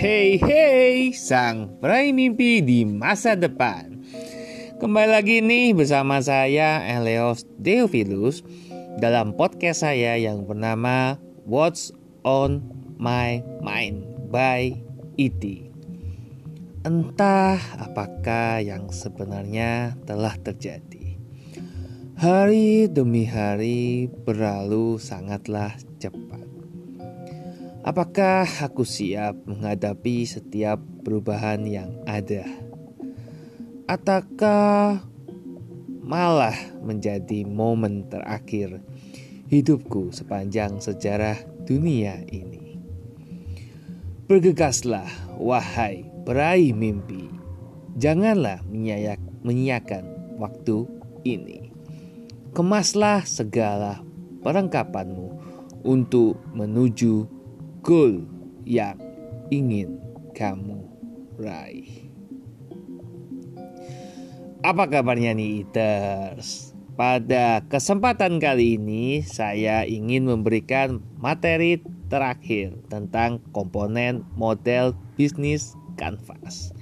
Hey hey, sang peraih mimpi di masa depan. Kembali lagi nih bersama saya Eleos Deophilus dalam podcast saya yang bernama What's on My Mind by IT. E Entah apakah yang sebenarnya telah terjadi. Hari demi hari berlalu sangatlah cepat. Apakah aku siap menghadapi setiap perubahan yang ada? Ataukah malah menjadi momen terakhir hidupku sepanjang sejarah dunia ini? Bergegaslah, wahai peraih mimpi. Janganlah menyiakan waktu ini. Kemaslah segala perlengkapanmu untuk menuju goal yang ingin kamu raih. Apa kabarnya nih Eaters? Pada kesempatan kali ini saya ingin memberikan materi terakhir tentang komponen model bisnis Canvas.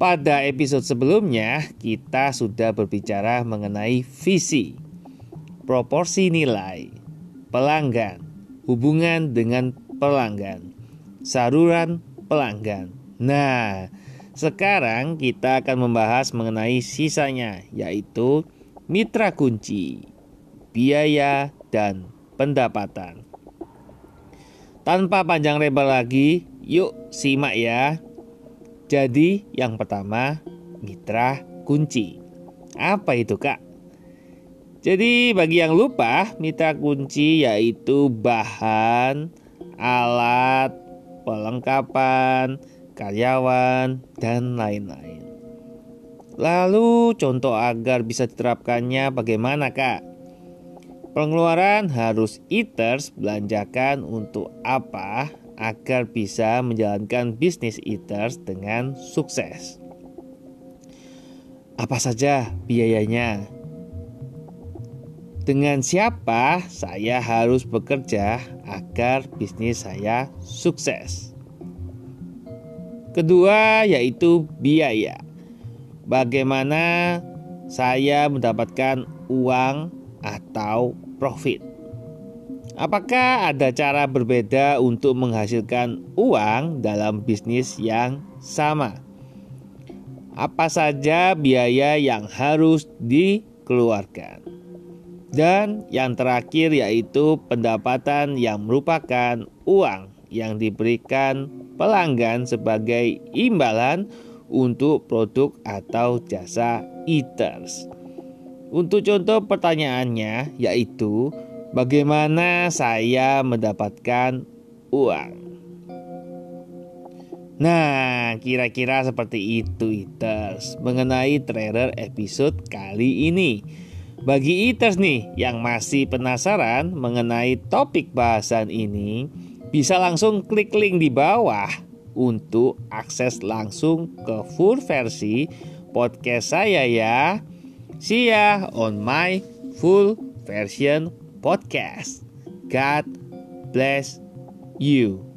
Pada episode sebelumnya kita sudah berbicara mengenai visi, proporsi nilai, pelanggan, hubungan dengan pelanggan, saluran pelanggan. Nah, sekarang kita akan membahas mengenai sisanya, yaitu mitra kunci, biaya, dan pendapatan. Tanpa panjang lebar lagi, yuk simak ya. Jadi, yang pertama, mitra kunci. Apa itu, Kak? Jadi bagi yang lupa, mitra kunci yaitu bahan, alat, perlengkapan, karyawan, dan lain-lain. Lalu contoh agar bisa diterapkannya bagaimana kak? Pengeluaran harus eaters belanjakan untuk apa agar bisa menjalankan bisnis eaters dengan sukses. Apa saja biayanya? Dengan siapa saya harus bekerja agar bisnis saya sukses? Kedua, yaitu biaya. Bagaimana saya mendapatkan uang atau profit? Apakah ada cara berbeda untuk menghasilkan uang dalam bisnis yang sama? Apa saja biaya yang harus dikeluarkan? Dan yang terakhir yaitu pendapatan yang merupakan uang yang diberikan pelanggan sebagai imbalan untuk produk atau jasa eaters. Untuk contoh pertanyaannya yaitu bagaimana saya mendapatkan uang. Nah, kira-kira seperti itu eaters mengenai trailer episode kali ini. Bagi eaters nih yang masih penasaran mengenai topik bahasan ini, bisa langsung klik link di bawah untuk akses langsung ke full versi podcast saya ya. See ya on my full version podcast. God bless you.